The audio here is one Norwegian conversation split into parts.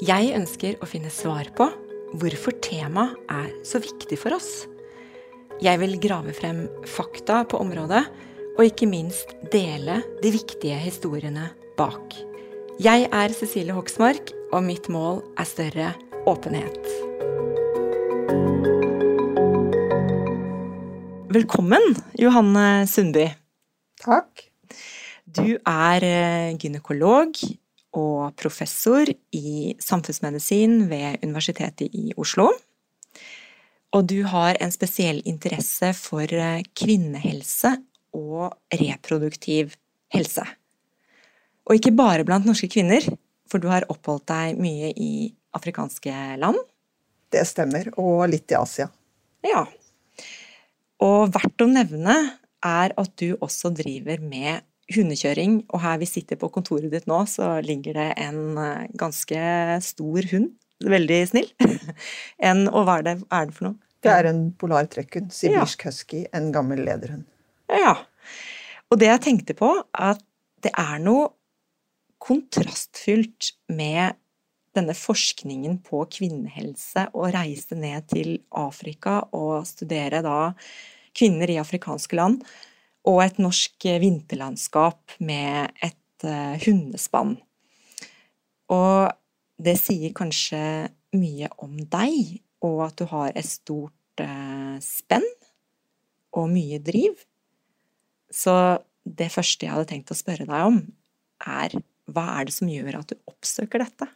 Jeg ønsker å finne svar på hvorfor temaet er så viktig for oss. Jeg vil grave frem fakta på området, og ikke minst dele de viktige historiene bak. Jeg er Cecilie Hoksmark, og mitt mål er større åpenhet. Velkommen, Johanne Sundby. Takk. Du er eh, gynekolog, og professor i samfunnsmedisin ved Universitetet i Oslo. Og du har en spesiell interesse for eh, kvinnehelse og reproduktiv helse. Og ikke bare blant norske kvinner, for du har oppholdt deg mye i afrikanske land. Det stemmer, og litt i Asia. Ja. Og verdt å nevne er at du også driver med hundekjøring, og her vi sitter på kontoret ditt nå, så ligger det en eh, ganske stor hund. Veldig snill. en, og hva er det, er det for noe? Det er en polar trekkhund. Sibirsk ja. husky. En gammel lederhund. Ja. Og det jeg tenkte på, at det er noe kontrastfylt med denne forskningen på kvinnehelse, å reise ned til Afrika og studere da kvinner i afrikanske land og et norsk vinterlandskap med et uh, hundespann. Og det sier kanskje mye om deg, og at du har et stort uh, spenn og mye driv. Så det første jeg hadde tenkt å spørre deg om, er hva er det som gjør at du oppsøker dette?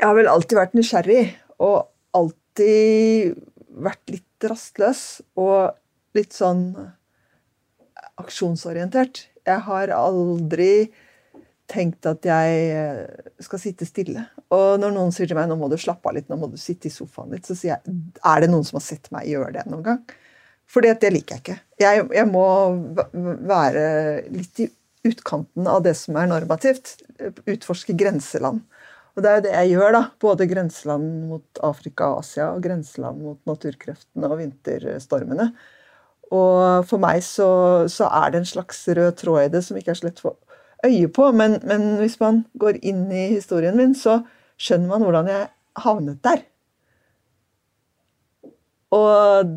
Jeg har vel alltid vært nysgjerrig, og alltid vært litt rastløs og litt sånn aksjonsorientert. Jeg har aldri tenkt at jeg eh, skal sitte stille. Og når noen sier til meg nå må du slappe av litt, nå må du sitte i sofaen litt, så sier jeg er det noen som har sett meg gjøre det noen gang? For det liker jeg ikke. Jeg, jeg, må være litt i utkanten av det som er normativt. Utforske grenseland. Og det er jo det jeg gjør, da. Både grenseland mot Afrika og Asia, og grenseland mot naturkreftene og vinterstormene. Og for meg så, så, er det en slags rød tråd i det som ikke er så lett å få øye på. Men, men, hvis man går inn i historien min, så skjønner man hvordan jeg havnet der. Og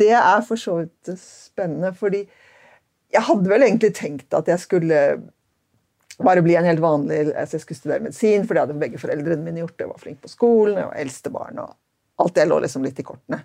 det er for så vidt spennende, fordi jeg hadde vel egentlig tenkt at jeg skulle bare bli en helt vanlig altså Jeg skulle studere medisin, for det hadde begge foreldrene mine gjort. Jeg var flink på skolen, jeg var eldstebarn, og alt det lå liksom litt i kortene.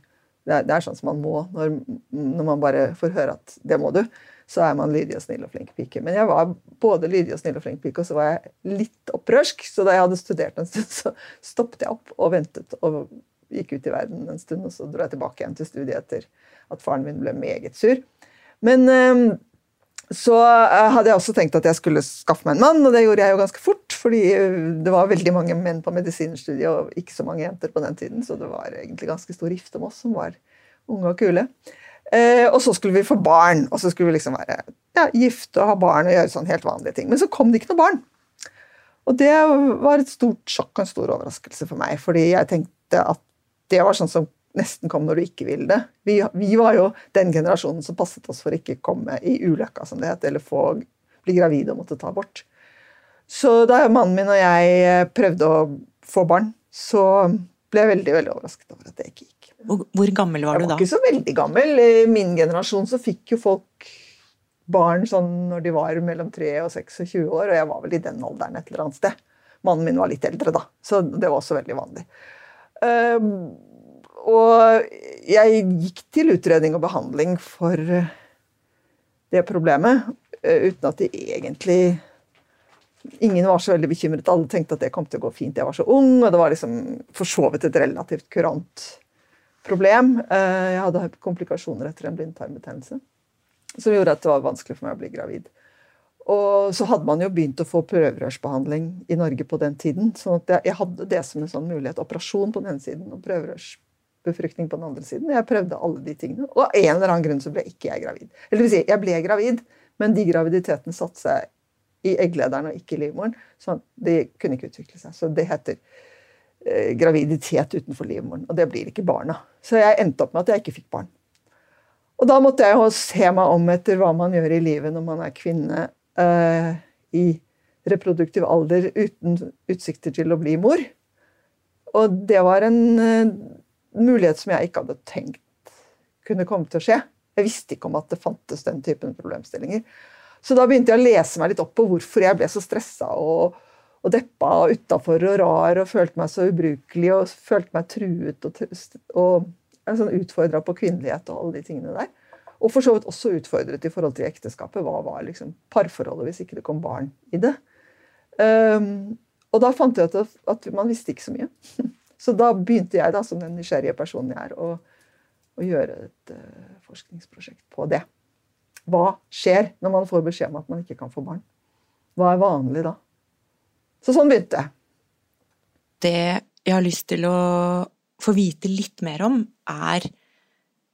Det er, det er, sånn som man må når, når, man bare får høre at det må du. Så er man lydig og snill og flink pike. Men jeg var både lydig og snill og flink pike, og så var jeg litt opprørsk. Så da jeg hadde studert en stund, så stoppet jeg opp og ventet og gikk ut i verden en stund. Og så dro jeg tilbake igjen til studiet etter at faren min ble meget sur. Men øh, så eh, hadde jeg også tenkt at jeg skulle skaffe meg en mann, og det gjorde jeg jo ganske fort. Fordi eh, det var veldig mange menn på medisinstudiet og ikke så mange jenter på den tiden. Så det var egentlig ganske stor rift om oss som var unge og kule. Eh, og så skulle vi få barn, og så skulle vi liksom være ja, gifte og ha barn og gjøre sånn helt vanlige ting. Men så kom det ikke noe barn. Og det var et stort sjokk og en stor overraskelse for meg, fordi jeg tenkte at det var sånn som nesten kom når du ikke ville det. Vi, vi, var jo den generasjonen som passet oss for ikke komme i ulykka, som det het, eller få, bli gravid og måtte ta abort. Så da mannen min og jeg eh, prøvde å få barn, så ble jeg veldig veldig overrasket over at det ikke gikk. Hvor gammel var du da? Jeg var ikke så veldig gammel. I min generasjon så fikk jo folk barn sånn når de var mellom 3 og 26 år, og jeg var vel i den alderen et eller annet sted. Mannen min var litt eldre, da, så det var også veldig vanlig. Um, og jeg gikk til utredning og behandling for det problemet, uh, uten at de egentlig Ingen var så veldig bekymret. Alle tenkte at det kom til å gå fint. Jeg var så ung, og det var liksom for så vidt et relativt kurant problem. Uh, jeg hadde komplikasjoner etter en blindtarmbetennelse som gjorde at det var vanskelig for meg å bli gravid. Og så hadde man jo begynt å få prøverørsbehandling i Norge på den tiden. sånn jeg, hadde det som en sånn mulighet. Operasjon på den ene siden og prøverørsbefruktning på den andre siden. Jeg prøvde alle de tingene. Og av en eller annen grunn så ble ikke jeg gravid. Eller det vil si, jeg ble gravid, men de graviditetene satte seg i egglederen og ikke i livmoren. Så de kunne ikke utvikle seg. Så det heter eh, graviditet utenfor livmoren. Og det blir ikke barna. Så jeg endte opp med at jeg ikke fikk barn. Og da måtte jeg jo se meg om etter hva man gjør i livet når man er kvinne eh, i reproduktiv alder uten utsikter til å bli mor. Og det var en eh, mulighet som jeg ikke hadde tenkt kunne komme til å skje. Jeg visste ikke om at det fantes den typen problemstillinger. Så da begynte jeg å lese meg litt opp på hvorfor jeg ble så stressa og, og deppa og utafor og rar og følte meg så ubrukelig og følte meg truet og, og sånn utfordra på kvinnelighet og alle de tingene der. Og for så vidt også utfordret i forhold til ekteskapet. Hva var liksom parforholdet hvis ikke det kom barn i det? Um, og da fant jeg ut at, at, man visste ikke så mye. Så da begynte jeg, da, som den nysgjerrige personen jeg er, å, å gjøre et uh, forskningsprosjekt på det. Hva skjer når man får beskjed om at man ikke kan få barn? Hva er vanlig da? Så sånn begynte jeg. Det jeg har lyst til å få vite litt mer om, er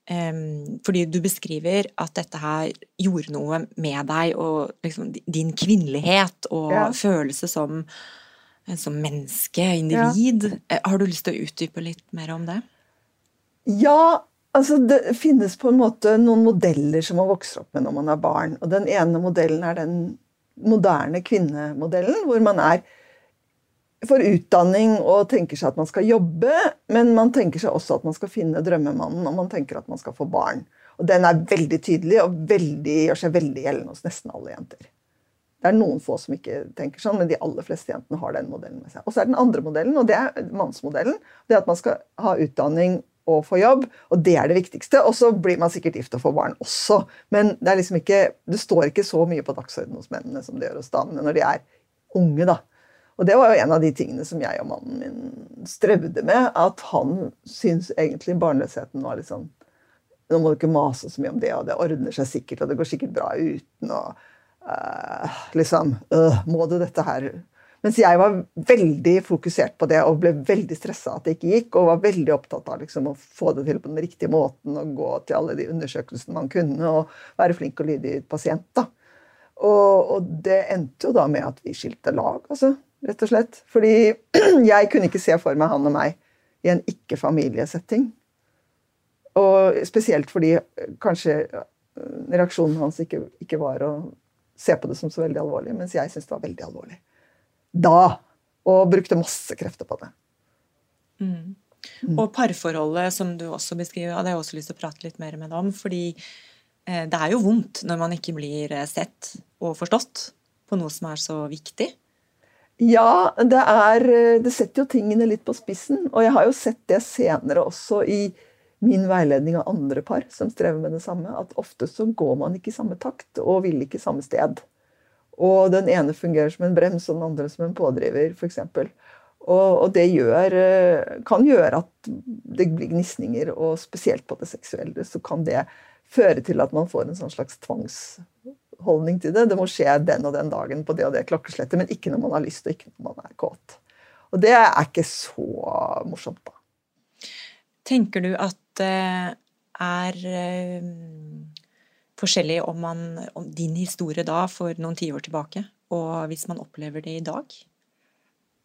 um, fordi du beskriver at dette her gjorde noe med deg og liksom din kvinnelighet og ja. følelse som, som menneske, individ. Ja. Eh, har du lyst til å utdype litt mer om det? Ja, altså det finnes på en måte noen modeller som man vokser opp med når man er barn. Og den ene modellen er den moderne kvinnemodellen, hvor man er får utdanning og tenker seg at man skal jobbe, men man tenker seg også at man skal finne drømmemannen, og man tenker at man skal få barn. Og Den er veldig tydelig og veldig, gjør seg veldig gjeldende hos nesten alle jenter. Det er noen få som ikke tenker sånn, men de aller fleste jentene har den modellen med seg. Og så er den andre modellen, og det er mannsmodellen. Det er at man skal ha utdanning og få jobb, og det er det viktigste. Og så blir man sikkert gift og får barn også. Men det, liksom ikke, det står ikke så mye på dagsordenen hos mennene som det gjør hos damene når de er unge. da. Og det var jo en av de tingene som jeg og mannen min strevde med. At han syntes egentlig barnløsheten var litt sånn Nå må du ikke mase så mye om det, og det ordner seg sikkert, og det går sikkert bra uten, og uh, liksom uh, Må du dette her? Mens jeg var veldig fokusert på det og ble veldig stressa at det ikke gikk, og var veldig opptatt av liksom, å få det til på den riktige måten og gå til alle de undersøkelsene man kunne, og være flink og lydig pasient. da. Og, og, det endte jo da med at vi skilte lag. altså rett og slett. Fordi jeg kunne ikke se for meg han og meg i en ikke-familiesetting. Og spesielt fordi eh, kanskje eh, reaksjonen hans ikke, ikke, var å se på det som så veldig alvorlig, mens jeg syntes det var veldig alvorlig. Da! Og brukte masse krefter på det. Mm. Mm. Og parforholdet som du også beskriver, hadde jeg også lyst til å prate litt mer med deg om. Fordi eh, det er jo vondt når man ikke blir sett og forstått på noe som er så viktig. Ja, det, er, det setter jo tingene litt på spissen. Og jeg har jo sett det senere også i min veiledning av andre par som strever med det samme, at ofte så går man ikke i samme takt og vil ikke samme sted. Og den ene fungerer som en brems, og den andre som en pådriver, f.eks. Og, og det gjør, kan gjøre at det blir gnisninger, og spesielt på det seksuelle så kan det føre til at man får en sånn slags tvangsholdning til det. Det må skje den og den dagen på det og det klokkeslettet, men ikke når man har lyst og ikke når man er kåt. Og det er ikke så morsomt, da. Tenker du at det er eh, forskjellig om, man, om din historie da for noen tiår tilbake, og hvis man opplever det i dag?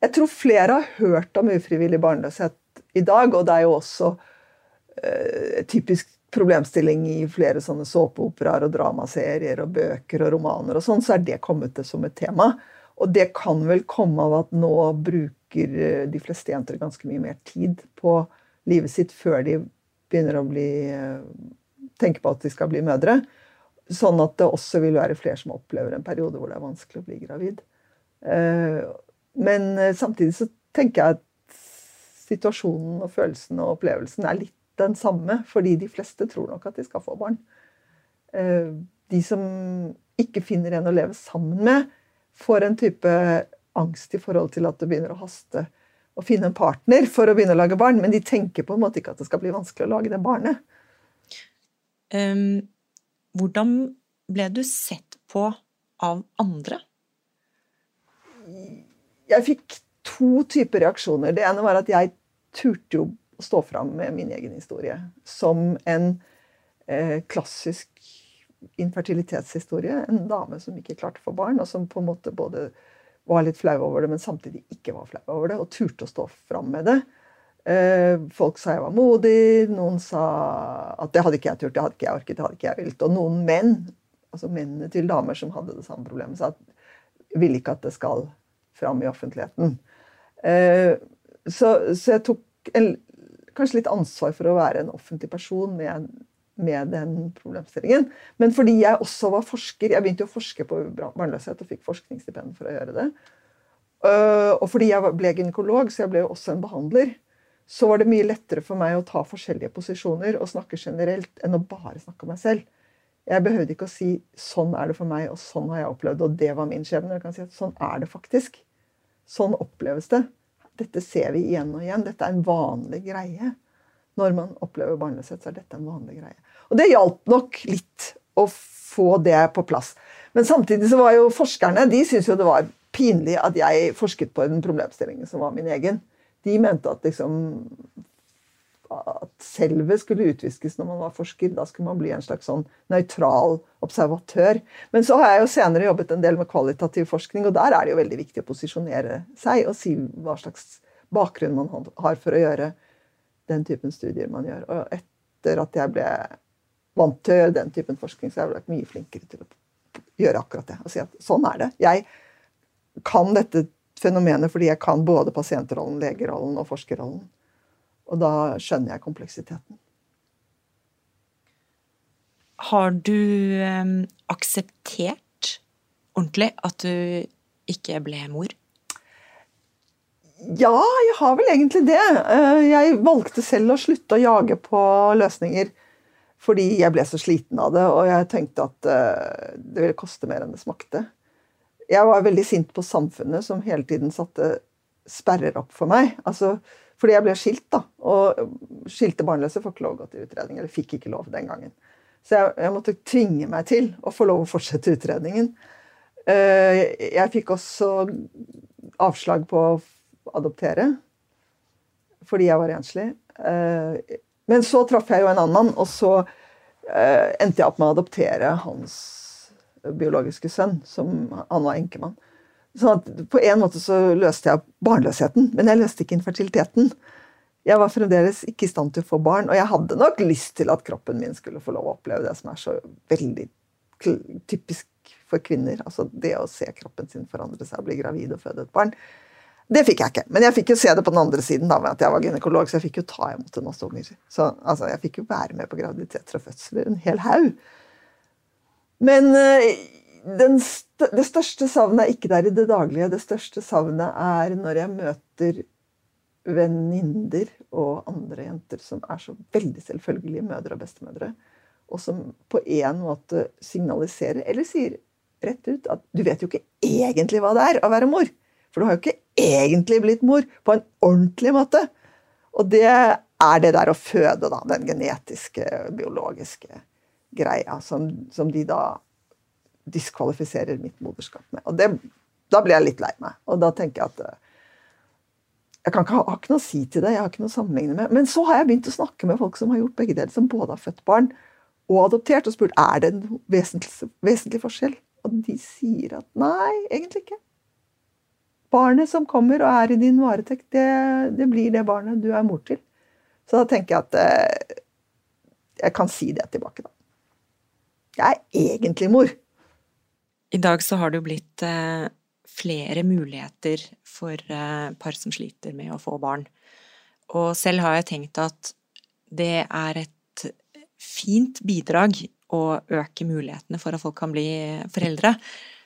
Jeg tror flere har hørt om ufrivillig barnløshet i dag, og det er jo også eh, typisk problemstilling i flere sånne såpeoperaer og dramaserier og bøker og romaner, og sånn, så er det kommet til som et tema. Og det kan vel komme av at nå bruker eh, de fleste jenter ganske mye mer tid på livet sitt før de begynner å bli eh, tenke på at de skal bli mødre. Sånn at det også vil være flere som opplever en periode hvor det er vanskelig å bli gravid. Eh, men eh, samtidig så tenker jeg at situasjonen og følelsen og opplevelsen er litt den samme, fordi de fleste tror nok at de skal få barn. Eh, de som ikke finner en å leve sammen med, får en type angst i forhold til at det begynner å haste å finne en partner for å begynne å lage barn, men de tenker på en måte ikke at det skal bli vanskelig å lage det barnet. Um, hvordan ble du sett på av andre? Jeg fikk to typer reaksjoner. Det ene var at jeg turte jo å stå fram med min egen historie som en eh, klassisk infertilitetshistorie. En dame som ikke klarte å få barn, og som på en måte både var litt flau over det, men samtidig ikke var flau over det, og turte å stå fram med det. Eh, folk sa jeg var modig, noen sa at det hadde ikke jeg turt, det hadde ikke jeg orket, det hadde ikke jeg villet. Og noen menn, altså mennene til damer som hadde det samme problemet, sa at ville ikke at det skal fram i offentligheten. Eh, så, så jeg tok en, kanskje litt ansvar for å være en offentlig person med med den problemstillingen. Men fordi jeg også var forsker Jeg begynte å forske på barnløshet og fikk forskningsstipend for å gjøre det. Øh, og fordi jeg ble gynekolog, så jeg ble jo også en behandler, så var det mye lettere for meg å ta forskjellige posisjoner og snakke generelt enn å bare snakke om meg selv. Jeg behøvde ikke å si 'sånn er det for meg', og 'sånn har jeg opplevd', og 'det var min skjebne'. Jeg kan si at sånn er det faktisk. Sånn oppleves det. Dette ser vi igjen og igjen. Dette er en vanlig greie. Når man opplever barnløshet, så er dette en vanlig greie. Og det hjalp nok litt å få det på plass. Men samtidig så var jo forskerne de syntes jo det var pinlig at jeg forsket på en problemstilling som var min egen. De mente at liksom at selve skulle utviskes når man var forsker. Da skulle man bli en slags sånn nøytral observatør. Men så har jeg jo senere jobbet en del med kvalitativ forskning, og der er det jo veldig viktig å posisjonere seg og si hva slags bakgrunn man har for å gjøre den typen studier man gjør. Og etter at jeg ble vant til å gjøre den typen forskning, så har jeg blitt mye flinkere til å gjøre akkurat det. Og si at sånn er det. Jeg kan dette fenomenet fordi jeg kan både pasientrollen, legerollen og forskerrollen. Og da skjønner jeg kompleksiteten. Har du eh, akseptert ordentlig at du ikke ble mor? Ja, jeg har vel egentlig det. Eh, jeg valgte selv å slutte å jage på løsninger fordi jeg ble så sliten av det, og jeg tenkte at eh, det ville koste mer enn det smakte. Jeg var veldig sint på samfunnet, som hele tiden satte sperrer opp for meg. Altså, fordi jeg ble skilt, da. Og skilte barnløse får ikke lov å gå til utredning. Eller fikk ikke lov den gangen. Så jeg, jeg måtte tvinge meg til å få lov å fortsette utredningen. Eh, jeg fikk også avslag på å adoptere fordi jeg var enslig. Eh, men så traff jeg jo en annen mann, og så eh, endte jeg opp med å adoptere hans biologiske sønn. som Han var enkemann. Så på en måte så løste jeg barnløsheten, men jeg løste ikke infertiliteten. Jeg var fremdeles ikke i stand til å få barn, og jeg hadde nok lyst til at kroppen min skulle få lov å oppleve det som er så veldig typisk for kvinner. Altså det å se kroppen sin forandre seg, og bli gravid og føde et barn. Det fikk jeg ikke. Men jeg fikk jo se det på den andre siden, da, med at jeg var gynekolog, så jeg fikk jo ta imot en masse unger. Så altså, jeg fikk jo være med på graviditeter og fødsler, en hel haug. Men uh, st det største savnet er ikke der i det daglige. Det største savnet er når jeg møter venninner og andre jenter som er så veldig selvfølgelige mødre og bestemødre, og som på en måte signaliserer, eller sier rett ut, at du vet jo ikke egentlig hva det er å være mor. For du har jo ikke egentlig blitt mor på en ordentlig måte. Og det er det der å føde, da. Den genetiske, biologiske greia som, som de da diskvalifiserer mitt moderskap med. Og det, da blir jeg litt lei meg. Og da tenker jeg at eh, jeg kan ikke ha, har ikke noe å si til det. jeg har ikke noe å sammenligne med. Men så har jeg begynt å snakke med folk som har gjort begge deler, som både har født barn og adoptert, og spurt er det en vesentlig, vesentlig forskjell. Og de sier at nei, egentlig ikke barnet som kommer og er i din varetekt, det, det, blir det barnet du er mor til. Så da tenker jeg at eh, jeg kan si det tilbake, da. Jeg er egentlig mor. I dag så har det jo blitt eh, flere muligheter for eh, par som sliter med å få barn. Og selv har jeg tenkt at det er et fint bidrag å øke mulighetene for at folk kan bli foreldre.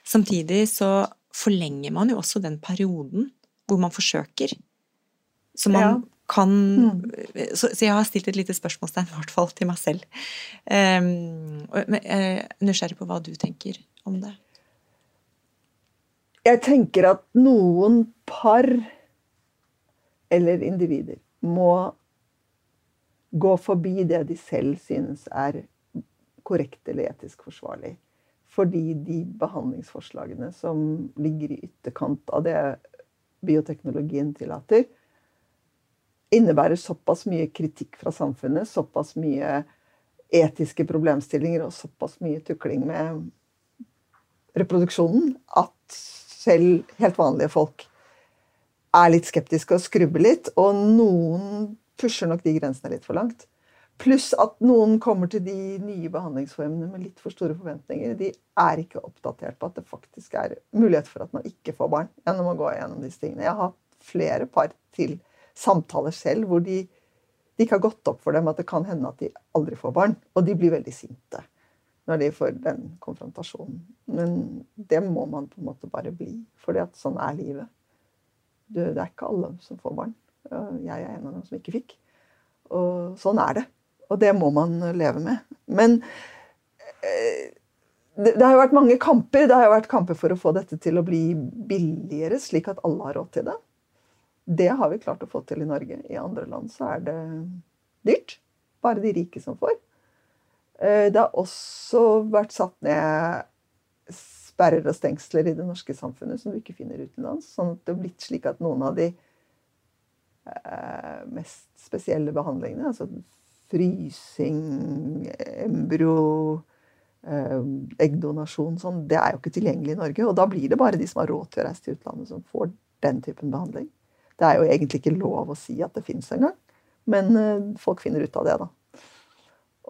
Samtidig så forlenger man jo også den perioden hvor man forsøker. Så man Ja. Kan Mm. så, så jeg har stilt et lite spørsmålstegn, i hvert fall til meg selv. Um, men jeg er nysgjerrig på hva du tenker om det. Jeg tenker at noen par eller individer må gå forbi det de selv synes er korrekt eller etisk forsvarlig. Fordi de behandlingsforslagene som ligger i ytterkant av det bioteknologien tillater, innebærer såpass mye kritikk fra samfunnet, såpass mye etiske problemstillinger og såpass mye tukling med reproduksjonen at selv helt vanlige folk er litt skeptiske og skrubber litt. Og noen pusher nok de grensene litt for langt. Pluss at noen kommer til de nye behandlingsformene med litt for store forventninger. De er ikke oppdatert på at det faktisk er mulighet for at man ikke får barn gjennom å gå gjennom disse tingene. Jeg har hatt flere par til samtaler selv hvor de, de ikke har gått opp for dem at det kan hende at de aldri får barn. Og de blir veldig sinte når de får den konfrontasjonen. Men det må man på en måte bare bli, at sånn er livet. Det er ikke alle som får barn. Jeg er en av dem som ikke fikk. Og sånn er det. Og det må man leve med. Men eh, det, det har jo vært mange kamper. Det har jo vært kamper for å få dette til å bli billigere, slik at alle har råd til det. Det har vi klart å få til i Norge. I andre land så er det dyrt. Bare de rike som får. Eh, Det har også vært satt ned sperrer og stengsler i det norske samfunnet som du ikke finner utenlands. Sånn at det har blitt slik at noen av de eh, mest spesielle behandlingene, altså frysing, embryo, eh, eggdonasjon, sånn, det er jo ikke tilgjengelig i Norge. Og da blir det bare de som har råd til å reise til utlandet, som får den typen behandling. Det er jo egentlig ikke lov å si at det fins engang, men eh, folk finner ut av det, da.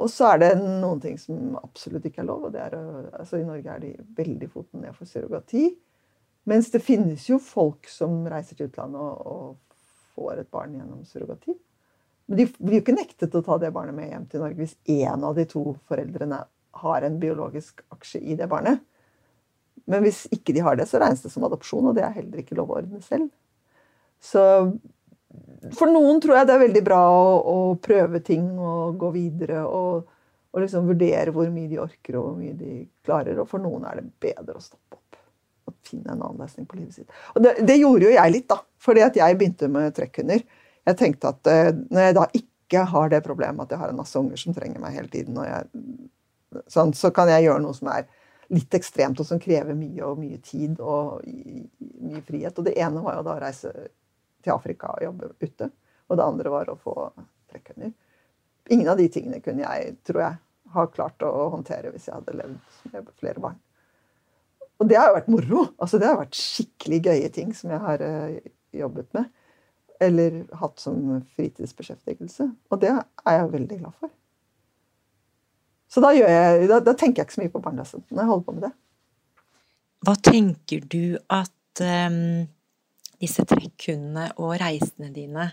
Og så er det noen ting som absolutt ikke er lov. og det er, altså I Norge er de veldig foten ned for surrogati. Mens det finnes jo folk som reiser til utlandet og, og får et barn gjennom surrogati. Men de blir jo ikke nektet å ta det barnet med hjem til Norge hvis én av de to foreldrene har en biologisk aksje i det barnet. Men hvis ikke de har det, så regnes det som adopsjon, og det er heller ikke lov å ordne selv. Så for noen tror jeg det er veldig bra å, å prøve ting og gå videre og, og liksom vurdere hvor mye de orker og hvor mye de klarer. Og for noen er det bedre å stoppe opp og finne en annen løsning på livet sitt. Og det, det gjorde jo jeg litt, da. Fordi at jeg begynte med trekkhunder. Jeg tenkte at eh, når jeg da ikke har det problemet at jeg har en masse unger som trenger meg hele tiden, jeg, sånn, så kan jeg gjøre noe som er litt ekstremt, og som krever mye og mye tid og mye frihet. Og det ene var jo da å reise til Afrika og jobbe ute. Og det andre var å få trekkhunder. Ingen av de tingene kunne jeg, tror jeg, ha klart å håndtere hvis jeg hadde levd med flere barn. Og det har jo vært moro. Altså, det har vært skikkelig gøye ting som jeg har eh, jobbet med. Eller hatt som fritidsbeskjeftigelse. Og det er jeg veldig glad for. Så da, jeg, da, da tenker jeg ikke så mye på barndommen når jeg holder på med det. Hva tenker du at em, disse trekkhundene og reisene dine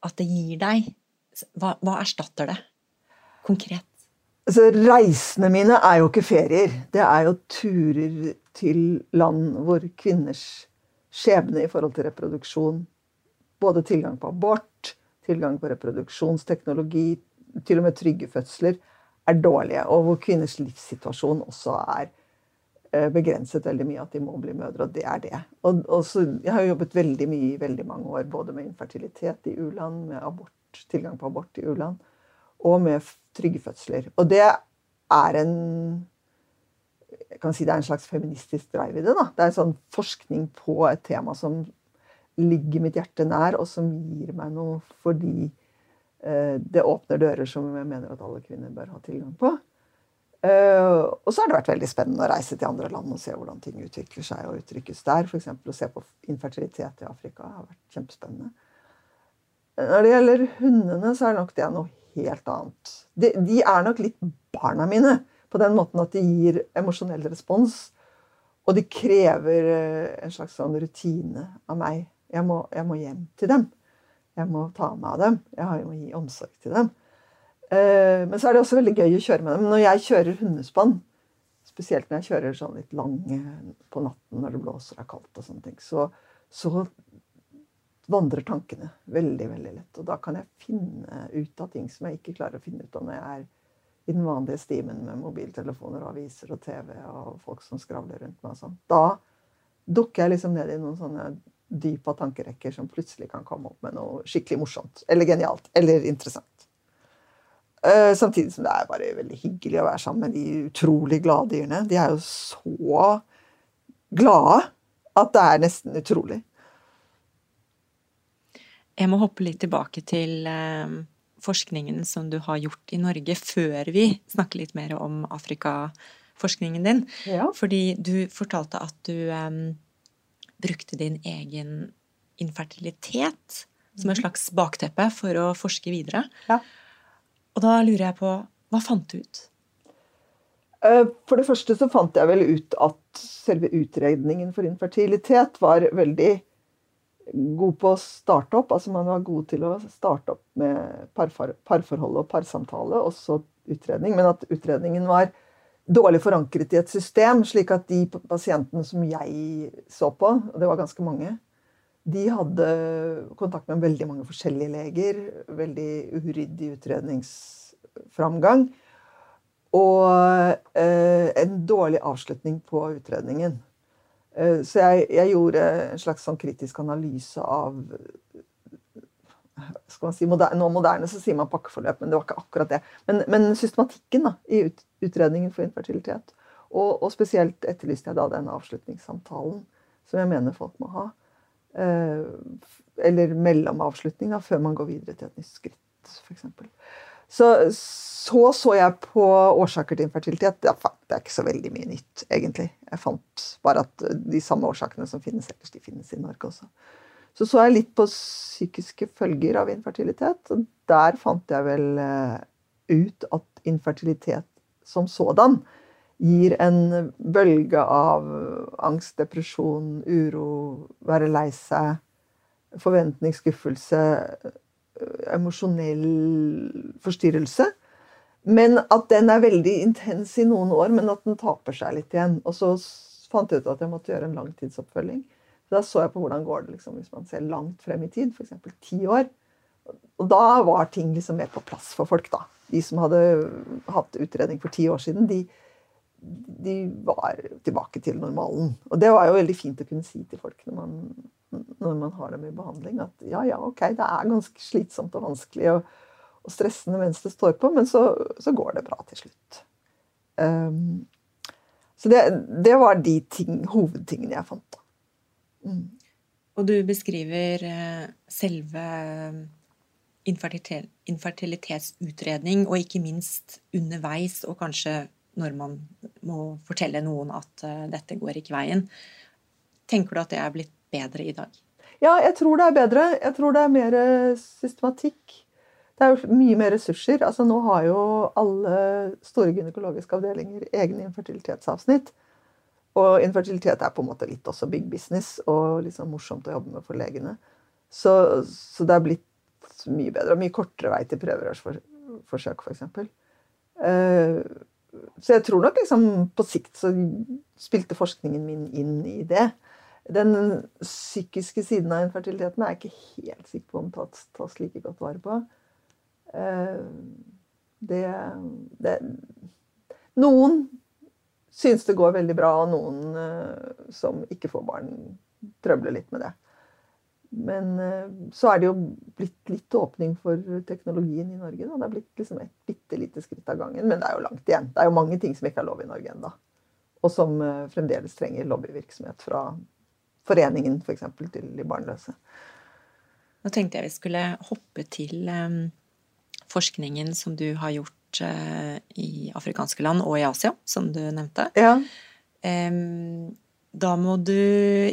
at det gir deg? Hva, hva erstatter det konkret? Altså, reisene mine er jo ikke ferier. Det er jo turer til land hvor kvinners skjebne i forhold til reproduksjon, både tilgang på abort, tilgang på reproduksjonsteknologi, til og med trygge fødsler, er dårlige. Og hvor kvinners livssituasjon også er eh, begrenset veldig mye. At de må bli mødre, og det er det. Og, og så, jeg har jo jobbet veldig mye i veldig mange år, både med infertilitet i u-land, med abort, tilgang på abort i u-land, og med trygge fødsler. Og det er en jeg kan si det er en slags feministisk drive i det. da. Det er en sånn forskning på et tema som ligger mitt hjerte nær, og som gir meg noe fordi eh, det åpner dører som jeg mener at alle kvinner bør ha tilgang på. Eh, og så har det vært veldig spennende å reise til andre land og se hvordan ting utvikler seg og uttrykkes der. F.eks. å se på infertilitet i Afrika har vært kjempespennende. Når det gjelder hundene, så er nok det noe helt annet. De, de er nok litt barna mine, på den måten at de gir emosjonell respons. Og de krever eh, en slags sånn rutine av meg. Jeg må, jeg må hjem til dem. Jeg må ta meg av dem. Jeg må gi omsorg til dem. Eh, Men så er det også veldig gøy å kjøre med dem. Når jeg kjører hundespann, spesielt når jeg kjører sånn litt lange på natten når det blåser og er kaldt, og sånne ting, så, så vandrer tankene veldig veldig lett. Og da kan jeg finne ut av ting som jeg ikke klarer å finne ut av når jeg er i den vanlige stimen med mobiltelefoner og aviser og TV og folk som skravler rundt meg. og sånn. Da dukker jeg liksom ned i noen sånne dyp tankerekker som plutselig kan komme opp med noe skikkelig morsomt eller genialt eller interessant. Uh, samtidig som det er bare veldig hyggelig å være sammen med de utrolig glade dyrene. De er jo så glade at det er nesten utrolig. Jeg må hoppe litt tilbake til uh, forskningen som du har gjort i Norge, før vi snakker litt mer om Afrika-forskningen din. Ja. Fordi du fortalte at du um, brukte din egen infertilitet som et Mhm. slags bakteppe for å forske videre. Ja. Og da lurer jeg på hva fant du ut? Uh, for det første så fant jeg vel ut at selve utredningen for infertilitet var veldig god på å starte opp. Altså man var god til å starte opp med parfor parforhold og parsamtale, også utredning. Men at utredningen var dårlig forankret i et system, slik at de pasientene som jeg så på, og det var ganske mange, de hadde kontakt med veldig mange forskjellige leger. Veldig uryddig utredningsframgang. Og eh, en dårlig avslutning på utredningen. Eh, så jeg, jeg, gjorde en slags sånn kritisk analyse av skal man si, moderne, Nå moderne så sier man pakkeforløp, men det var ikke akkurat det. Men, men systematikken da, i ut, utredningen for infertilitet. Og, og, spesielt etterlyste jeg da den avslutningssamtalen som jeg mener folk må ha. Eh, eller mellomavslutning da, før man går videre til et nytt skritt, f.eks. Så, så så jeg på årsaker til infertilitet. Det er ikke så veldig mye nytt, egentlig. Jeg fant bare at de samme årsakene som finnes ellers, de finnes i Norge også. Så så jeg litt på psykiske følger av infertilitet. og Der fant jeg vel ut at infertilitet som sådan gir en bølge av angst, depresjon, uro, være lei seg, forventning, skuffelse, emosjonell forstyrrelse. Men at den er veldig intens i noen år, men at den taper seg litt igjen. Og så fant jeg ut at jeg måtte gjøre en langtidsoppfølging. Da så jeg på hvordan går det liksom, hvis man ser langt frem i tid, f.eks. ti år. Og da var ting liksom mer på plass for folk. da. De som hadde hatt utredning for ti år siden, de, de var tilbake til normalen. Og det var jo veldig fint å kunne si til folk når man, når man har dem i behandling, at ja, ja, ok, det er ganske slitsomt og vanskelig og, og stressende mens det står på, men så, så går det bra til slutt. Um, så det, det, var de ting, hovedtingene jeg fant. da. Mm. Og du beskriver selve infertilitetsutredning, og ikke minst underveis, og kanskje når man må fortelle noen at dette går ikke veien. Tenker du at det er blitt bedre i dag? Ja, jeg tror det er bedre. Jeg tror det er mer systematikk. Det er jo mye mer ressurser. Altså, nå har jo alle store gynekologiske avdelinger egne infertilitetsavsnitt. Og infertilitet er på en måte litt også big business og liksom morsomt å jobbe med for legene. Så, så det er blitt mye bedre og mye kortere vei til prøverørsforsøk, f.eks. Uh, så jeg tror nok liksom på sikt så spilte forskningen min inn i det. Den psykiske siden av infertiliteten er jeg ikke helt sikker på om tas, tas like godt vare på. Uh, det, det Noen syns det går veldig bra, og noen uh, som ikke får barn, trøbler litt med det. Men uh, så er det jo blitt litt åpning for teknologien i Norge. Da. Det er blitt liksom et bitte lite skritt av gangen, men det er jo langt igjen. Det er jo mange ting som ikke er lov i Norge ennå. Og som uh, fremdeles trenger lobbyvirksomhet fra foreningen f.eks. For til de barnløse. Nå tenkte jeg vi skulle hoppe til um, forskningen som du har gjort i afrikanske land og i Asia, som du nevnte. Ja. Da må du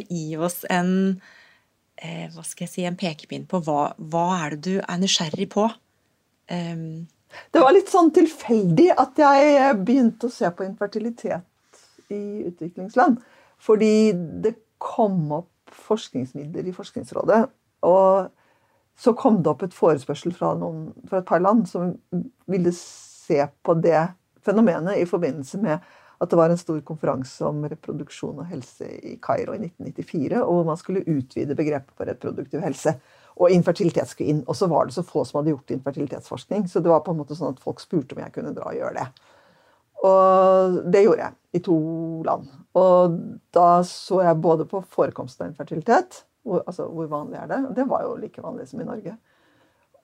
gi oss en hva skal jeg si, en pekepinn på hva, hva er det du er nysgjerrig på? Det var litt sånn tilfeldig at jeg begynte å se på infertilitet i utviklingsland. Fordi det kom opp forskningsmidler i Forskningsrådet. Og så kom det opp et forespørsel fra, noen, fra et par land som ville se på det fenomenet i forbindelse med at det var en stor konferanse om reproduksjon og helse i Kairo i 1994, og man skulle utvide begrepet på reproduktiv helse. Og infertilitet skulle inn. Og så var det så få som hadde gjort infertilitetsforskning, så det var på en måte sånn at folk spurte om jeg kunne dra og gjøre det. Og det gjorde jeg, i to land. Og da så jeg både på forekomsten av infertilitet, hvor, altså hvor vanlig er det? Det var jo like vanlig som i Norge.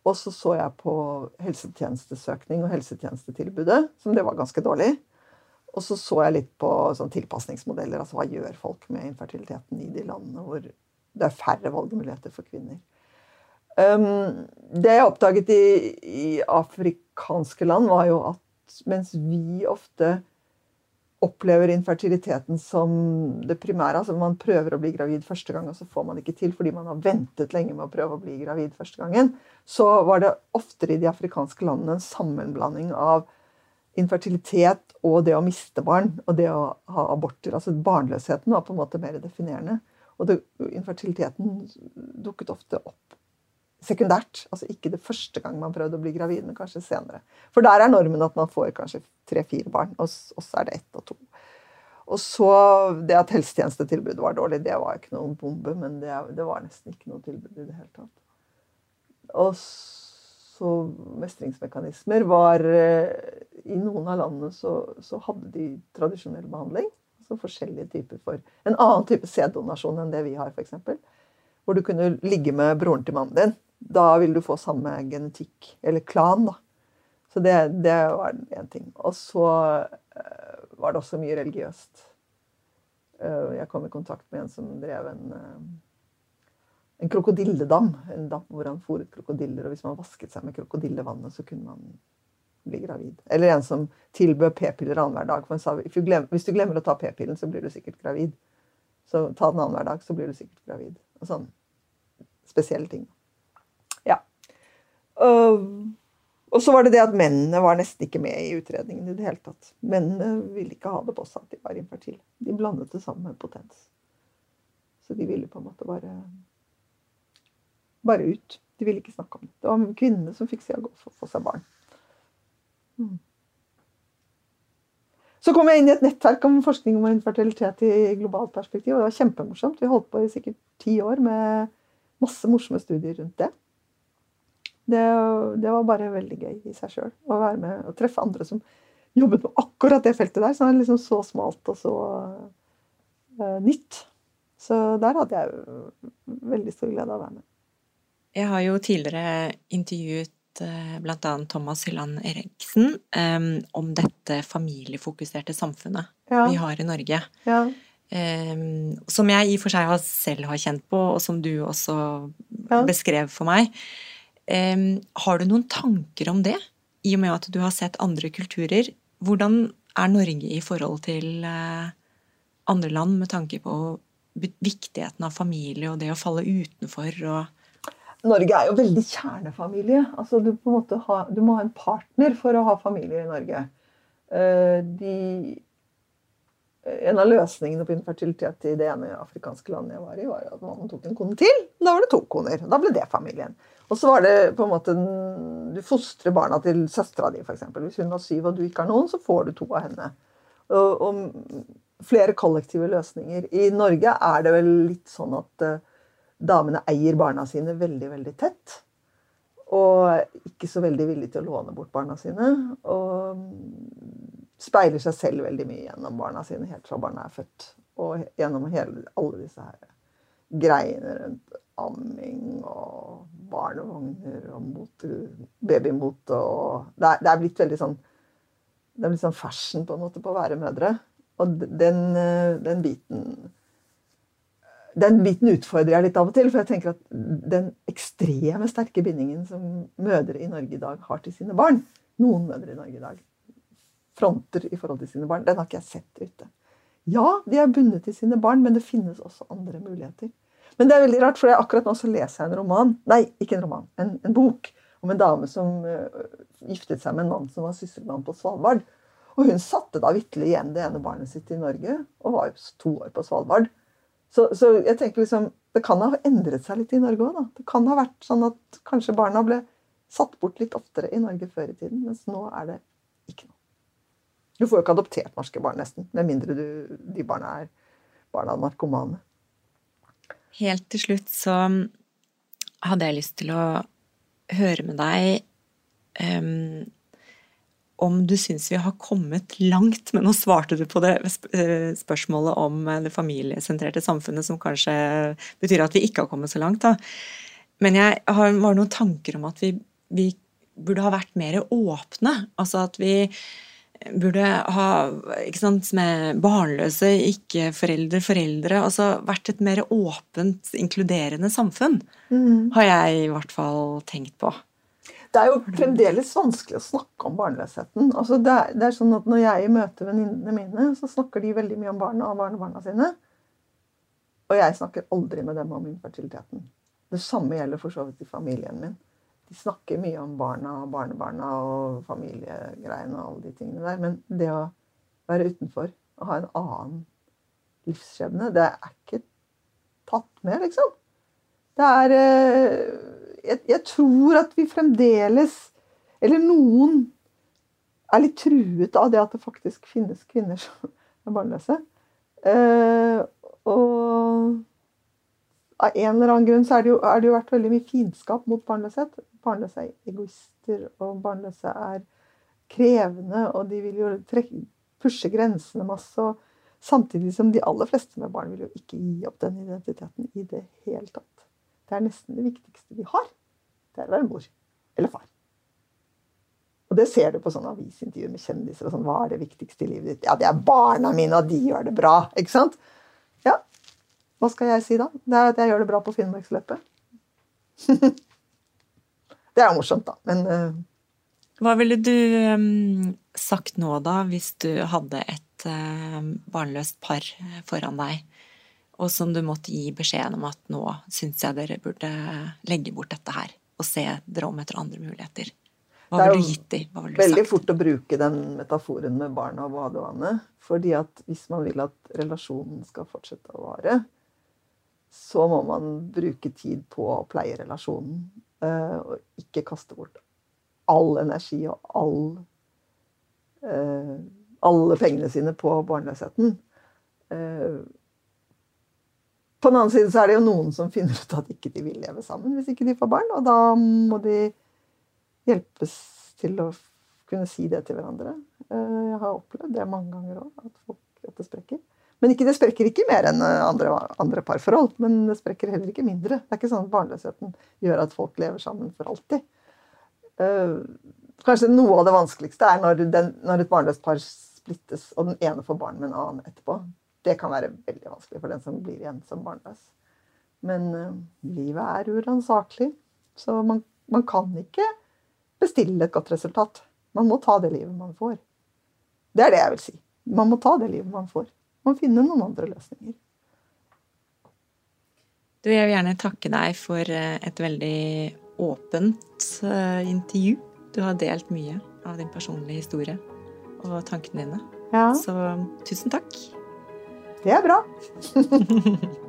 Og så så jeg på helsetjenestesøkning og helsetjenestetilbudet, som det var ganske dårlig. Og så så jeg litt på sånn tilpasningsmodeller. altså Hva gjør folk med infertiliteten i de landene hvor det er færre valgmuligheter for kvinner. Um, det jeg oppdaget i, i, afrikanske land, var jo at mens vi ofte opplever infertiliteten som det primære altså Man prøver å bli gravid første gang, og så får man ikke til fordi man har ventet lenge med å prøve å bli gravid første gangen. Så var det oftere i de afrikanske landene en sammenblanding av infertilitet og det å miste barn og det å ha aborter. Altså Barnløsheten var på en måte mer definerende. Og det, infertiliteten dukket ofte opp sekundært. Altså ikke det første gang man prøvde å bli gravid, men kanskje senere. For der er normen at man får kanskje tre-fire barn, og så er det ett og to. Og så Det at helsetjenestetilbudet var dårlig, det var ikke noen bombe, men det, det var nesten ikke noe tilbud i det hele tatt. Og så mestringsmekanismer var eh, I noen av landene så, så hadde de tradisjonell behandling. Altså forskjellige typer for En annen type sæddonasjon enn det vi har, f.eks. Hvor du kunne ligge med broren til mannen din. Da vil du få samme genetikk, eller klan, da. Så det, det var én ting. Og så uh, var det også mye religiøst. Uh, jeg kom i kontakt med en som drev en uh, en krokodilledam. En dam hvor han fôret krokodiller. Og hvis man vasket seg med krokodillevannet, så kunne man bli gravid. Eller en som tilbød p-piller annenhver dag. For han sa hvis du glemmer å ta p-pillen, så blir du sikkert gravid. Så ta den annenhver dag, så blir du sikkert gravid. Og sånn spesielle ting. Ja. Og så var det det at mennene var nesten ikke med i utredningen i det hele tatt. Mennene ville ikke ha det på seg at de var infertile. De blandet det sammen med potens. Så de ville på en måte bare bare ut. De ville ikke snakke om det. Det var kvinnene som fikk se å få seg barn. Mm. Så kom jeg inn i et nettverk om forskning om infertilitet i globalt perspektiv. og Det var kjempemorsomt. Vi holdt på i sikkert ti år med masse morsomme studier rundt det. Det, det var bare veldig gøy i seg sjøl å være med og treffe andre som jobbet med akkurat det feltet der. Som er liksom så smalt og så uh, nytt. Så der hadde jeg veldig stor glede av å være med. Jeg har jo tidligere intervjuet bl.a. Thomas Hylland Eriksen om dette familiefokuserte samfunnet ja. vi har i Norge. Ja. Som jeg i og for seg selv har kjent på, og som du også ja. beskrev for meg. Har du noen tanker om det, i og med at du har sett andre kulturer? Hvordan er Norge i forhold til uh, andre land med tanke på viktigheten av familie og det å falle utenfor og Norge er jo veldig kjernefamilie. Altså, du, ha, du, må ha en partner for å ha familie i Norge. Uh, de, en av løsningene på infertilitet i det ene afrikanske landet jeg var i, var at man tok en kone til. Da var det to koner. Da ble det familien. Og så var det på en måte Du fostrer barna til søstera di, f.eks. Hvis hun var syv og du ikke har noen, så får du to av henne. Og, og flere kollektive løsninger. I Norge er det vel litt sånn at uh, damene eier barna sine veldig, veldig tett. Og ikke så veldig villige til å låne bort barna sine. Og speiler seg selv veldig mye gjennom barna sine helt fra barna er født. Og gjennom hele, alle disse her greiene rundt amming og barnevogner og mote, babymote og det er, det er, blitt veldig sånn Det er blitt sånn fashion på en måte på å være mødre. Og den, den biten den biten utfordrer jeg litt av og til. For jeg tenker at den ekstreme sterke bindingen som mødre i Norge i dag har til sine barn Noen mødre i Norge i dag fronter i forhold til sine barn. Den har ikke jeg sett ute. Ja, de er bundet til sine barn, men det finnes også andre muligheter. Men det er veldig rart, for akkurat nå så leser jeg en roman Nei, ikke en roman. En, en bok om en dame som uh, giftet seg med en mann som var sysselmann på Svalbard. Og hun satte da vitterlig igjen det ene barnet sitt i Norge, og var jo to år på Svalbard. Så, så, jeg tenker liksom, det kan ha endret seg litt i Norge òg. Det kan ha vært sånn at kanskje barna ble satt bort litt oftere i Norge før i tiden, mens nå er det ikke noe. Du får jo ikke adoptert norske barn, nesten, med mindre du, de barna er barna narkomane. Helt til slutt så hadde jeg lyst til å høre med deg um, om du syns vi har kommet langt, men nå svarte du på det eh, spørsmålet om eh, det familiesentrerte samfunnet, som kanskje betyr at vi ikke har kommet så langt. Da. Men jeg har, var noen tanker om at vi, vi burde ha vært mer åpne. Altså at vi burde ha ikke sant, med barnløse, ikke-foreldre, foreldre Altså vært et mer åpent, inkluderende samfunn. Mm. Har jeg i hvert fall tenkt på. Det er jo fremdeles vanskelig å snakke om barnløsheten. Altså det, er, det, er, sånn at Når jeg møter venninnene mine, så snakker de veldig mye om barna og barnebarna sine. Og jeg snakker aldri med dem om infertiliteten. Det samme gjelder for så vidt i familien min de snakker mye om barna og barnebarna og familiegreiene og alle de tingene der. Men det å være utenfor og ha en annen livsskjebne, det er ikke tatt med, liksom. Det er eh, jeg, jeg, tror at vi fremdeles Eller noen er litt truet av det at det faktisk finnes kvinner som er barnløse. Uh, og av en eller annen grunn så er det, jo, er det jo vært veldig mye fiendskap mot barnløshet. Barnløse er egoister, og barnløse er krevende, og de vil jo trekke, pushe grensene masse. og Samtidig som de aller fleste med barn vil jo ikke gi opp den identiteten i det hele tatt. Det er nesten det viktigste vi har. Det er å være mor eller far. Og det ser du på sånne avisintervjuer med kjendiser. og sånn, Hva er det viktigste i livet ditt? Ja, det er barna mine, og de gjør det bra. ikke sant? Ja, hva skal jeg si da? Det er at jeg gjør det bra på Finnmarksløpet. det er jo morsomt, da. Men uh... Hva ville du um, sagt nå, da, hvis du hadde et uh, barnløst par foran deg, og som du måtte gi beskjeden om at nå syns jeg dere burde legge bort dette her og se dere om etter andre muligheter? Hva ville du gitt dem? Det er veldig fort å bruke den metaforen med barna og badevannet. fordi at hvis man vil at relasjonen skal fortsette å vare, så må man bruke tid på å pleie relasjonen. Eh, og ikke kaste bort all energi og all eh, alle pengene sine på barnløsheten. Eh, på den annen side så er det jo noen som finner ut at ikke de vil leve sammen hvis ikke de får barn. Og da må de hjelpes til å kunne si det til hverandre. Jeg har opplevd det mange ganger òg, at folk dette sprekker. Men ikke, det sprekker ikke mer enn eh, andre, andre, parforhold. Men det sprekker heller ikke mindre. Det er ikke sånn at barnløsheten gjør at folk lever sammen for alltid. Uh, kanskje noe av det vanskeligste er når, den, når et barnløst par splittes, og den ene får barn med en annen etterpå. Det kan være veldig vanskelig for den som blir igjen som barnløs. Men uh, livet er uransakelig, så man, man kan ikke bestille et godt resultat. Man må ta det livet man får. Det er det jeg vil si. Man må ta det livet man får Man finner noen andre løsninger. Du, jeg vil gjerne takke deg for eh, et veldig åpent eh, intervju. Du har delt mye av din personlige historie og tankene dine. Ja. Så tusen takk. Det er bra.